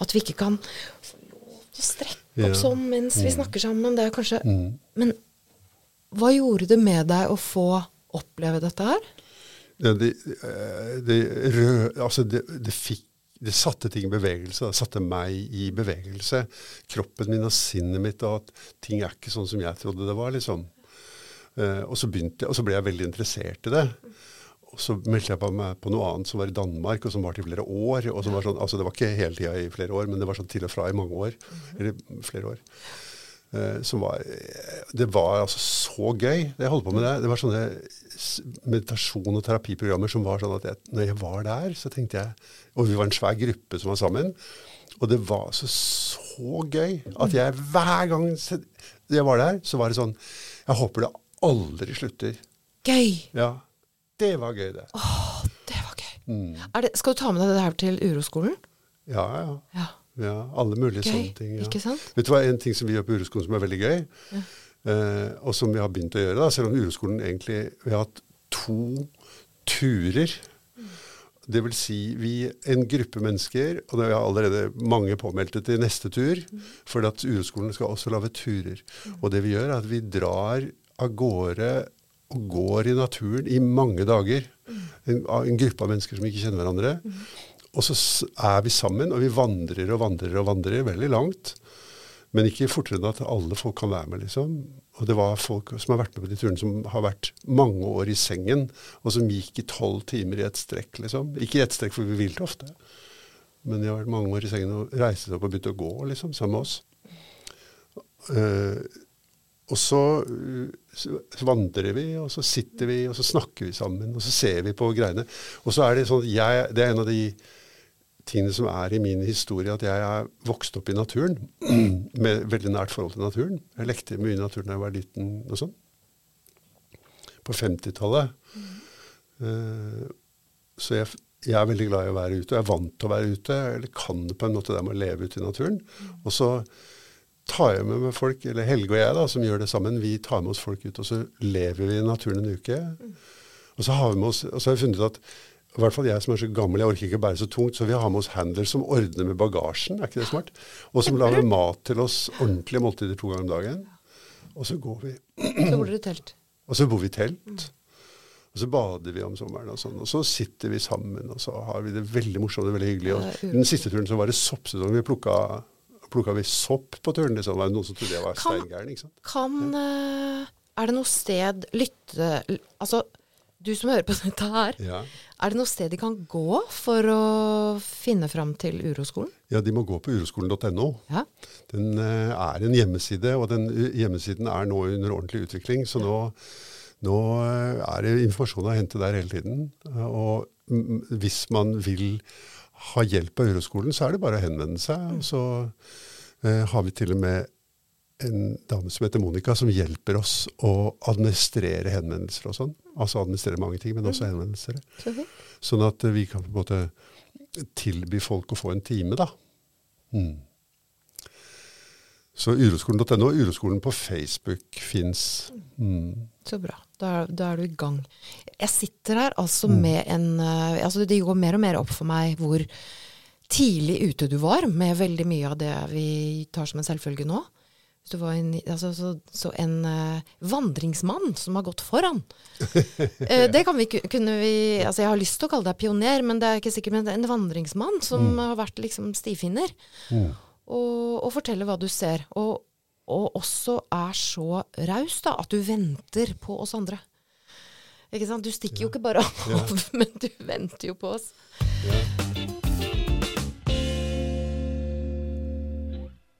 At vi ikke kan få lov til å strekke opp Ja. sånn mens vi snakker sammen. Det er kanskje Mm. Men hva gjorde det med deg å få oppleve dette her? Det, det, eh, det, rød, altså det, det, fikk, det satte ting i bevegelse. Det satte meg i bevegelse. Kroppen min og sinnet mitt, og at ting er ikke sånn som jeg trodde det var. liksom. Eh, og, så jeg- og så ble jeg veldig interessert i det. Og så meldte jeg på meg på noe annet som var i Danmark, og som varte i flere år. og som var sånn, altså Det var ikke hele tida i flere år, men det var sånn til og fra i mange år. Eller flere år. Eh, som var, det var altså så gøy. Jeg holdt på med det. Det var sånne meditasjon- og terapiprogrammer som var sånn at jeg, når jeg var der, så tenkte jeg Og vi var en svær gruppe som var sammen. Og det var så, så gøy at jeg hver gang jeg var der, så var det sånn Jeg håper det aldri slutter. Gøy! Ja. Det var gøy, det. Det var gøy. Mm. Er det, skal du ta med deg det her til uroskolen? Ja, ja. Ja. ja alle mulige Gøy, sånne ting. Ja. ikke sant? Vet du hva, En ting som vi gjør på Uroskolen som er veldig gøy, eh, og som vi har begynt å gjøre, da, selv om Uroskolen egentlig Vi har hatt to turer. Det vil si vi, en gruppe mennesker, og det er allerede mange påmeldte til neste tur, for at Uroskolen skal også lage turer. Og det vi gjør, er at vi drar av gårde og går i naturen i mange dager. En, en gruppe av mennesker som ikke kjenner hverandre. Og så er vi sammen, og vi vandrer og vandrer og vandrer veldig langt. Men ikke fortere enn at alle folk kan være med, liksom. Og det var folk som har vært med på de turene, som har vært mange år i sengen, og som gikk i tolv timer i et strekk, liksom. Ikke i et strekk, for vi hvilte ofte. Men de har vært mange år i sengen og reiste seg opp og begynte å gå, liksom, sammen med oss. Eh, og så, uh, så så vandrer vi, og så sitter vi, og så snakker vi sammen, og så ser vi på greiene. Og så er det sånn jeg Det er en av de tingene som er i min historie, at jeg er vokst opp i naturen. Med veldig nært forhold til naturen. Jeg lekte mye i naturen da jeg var liten og sånn. På 50-tallet. Eh, så jeg, jeg er veldig glad i å være ute. og Jeg er vant til å være ute, eller kan det på en måte det med å leve ute i naturen. Og så tar jeg med meg folk, eller Helge og jeg da, som gjør det sammen, vi tar med oss folk ut, og så lever vi i naturen en uke. Og så har vi med oss, og så har vi funnet ut at i hvert fall jeg som er så gammel, jeg orker ikke bære så tungt, så vi har med oss handler som ordner med bagasjen, er ikke det smart? Og som lager mat til oss, ordentlige måltider to ganger om dagen. Og så går vi. Så bor dere i telt. Og så bor vi i telt. Og så bader vi om sommeren og sånn. Og så sitter vi sammen, og så har vi det veldig morsomt og veldig hyggelig. Og den siste turen så var det soppsesong. Vi plukka, plukka vi sopp på turen. Liksom. Det var noen som trodde jeg var steingæren. Kan ja. Er det noe sted lytte Altså, du som hører på dette her, Ja. er det noe sted de kan gå for å finne fram til uroskolen? ja, de må gå på uroskolen.no. Ja. Den eh, er en hjemmeside, og den uh, hjemmesiden er nå under ordentlig utvikling. Så nå, nå eh, er det informasjon å hente der hele tiden. Eh, Og hvis man vil ha hjelp av Euroskolen, så er det bare å henvende seg. Og så eh, har vi til og med en dame som heter Monica, som hjelper oss å administrere henvendelser og sånn. Altså administrere mange ting, men også henvendelser. Sånn at vi kan på en måte tilby folk å få en time, da. Mm. Så uroskolen.no. Uroskolen på Facebook fins. Mm. Så bra. Da, da er du i gang. Jeg sitter her altså Mm. med en eh, altså Det går mer og mer opp for meg hvor tidlig ute du var med veldig mye av det vi tar som en selvfølge nå. Var en, altså, så, så en uh, vandringsmann som har gått foran. uh, det kan vi, kunne vi altså Jeg har lyst til å kalle deg pioner, men det er ikke sikkert. Men det er en vandringsmann som har vært liksom stifinner. Mm. Og, og fortelle hva du ser. Og, og også er så raus at du venter på oss andre. Ikke sant? Du stikker jo ikke bare av, men du venter jo på oss.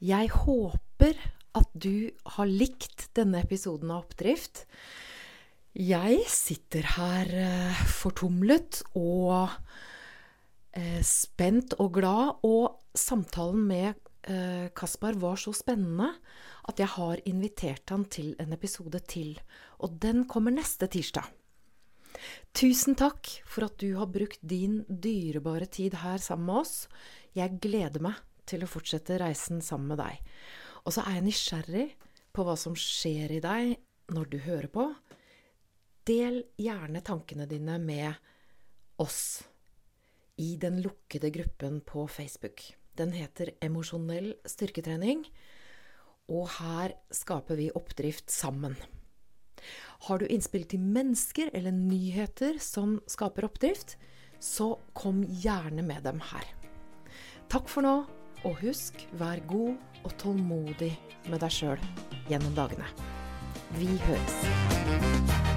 Jeg håper at du har likt denne episoden av Oppdrift. Jeg sitter her eh, fortumlet og eh, spent og glad, og samtalen med Kaspar var så spennende at jeg har invitert han til en episode til, og den kommer neste tirsdag. Tusen takk for at du har brukt din dyrebare tid her sammen med oss. Jeg gleder meg til å fortsette reisen sammen med deg. Og så er jeg nysgjerrig på hva som skjer i deg når du hører på. Del gjerne tankene dine med oss i den lukkede gruppen på Facebook. Den heter Emosjonell styrketrening, og her skaper vi oppdrift sammen. Har du innspill til mennesker eller nyheter som skaper oppdrift, så kom gjerne med dem her. Takk for nå, og husk, vær god og tålmodig med deg sjøl gjennom dagene. Vi høres.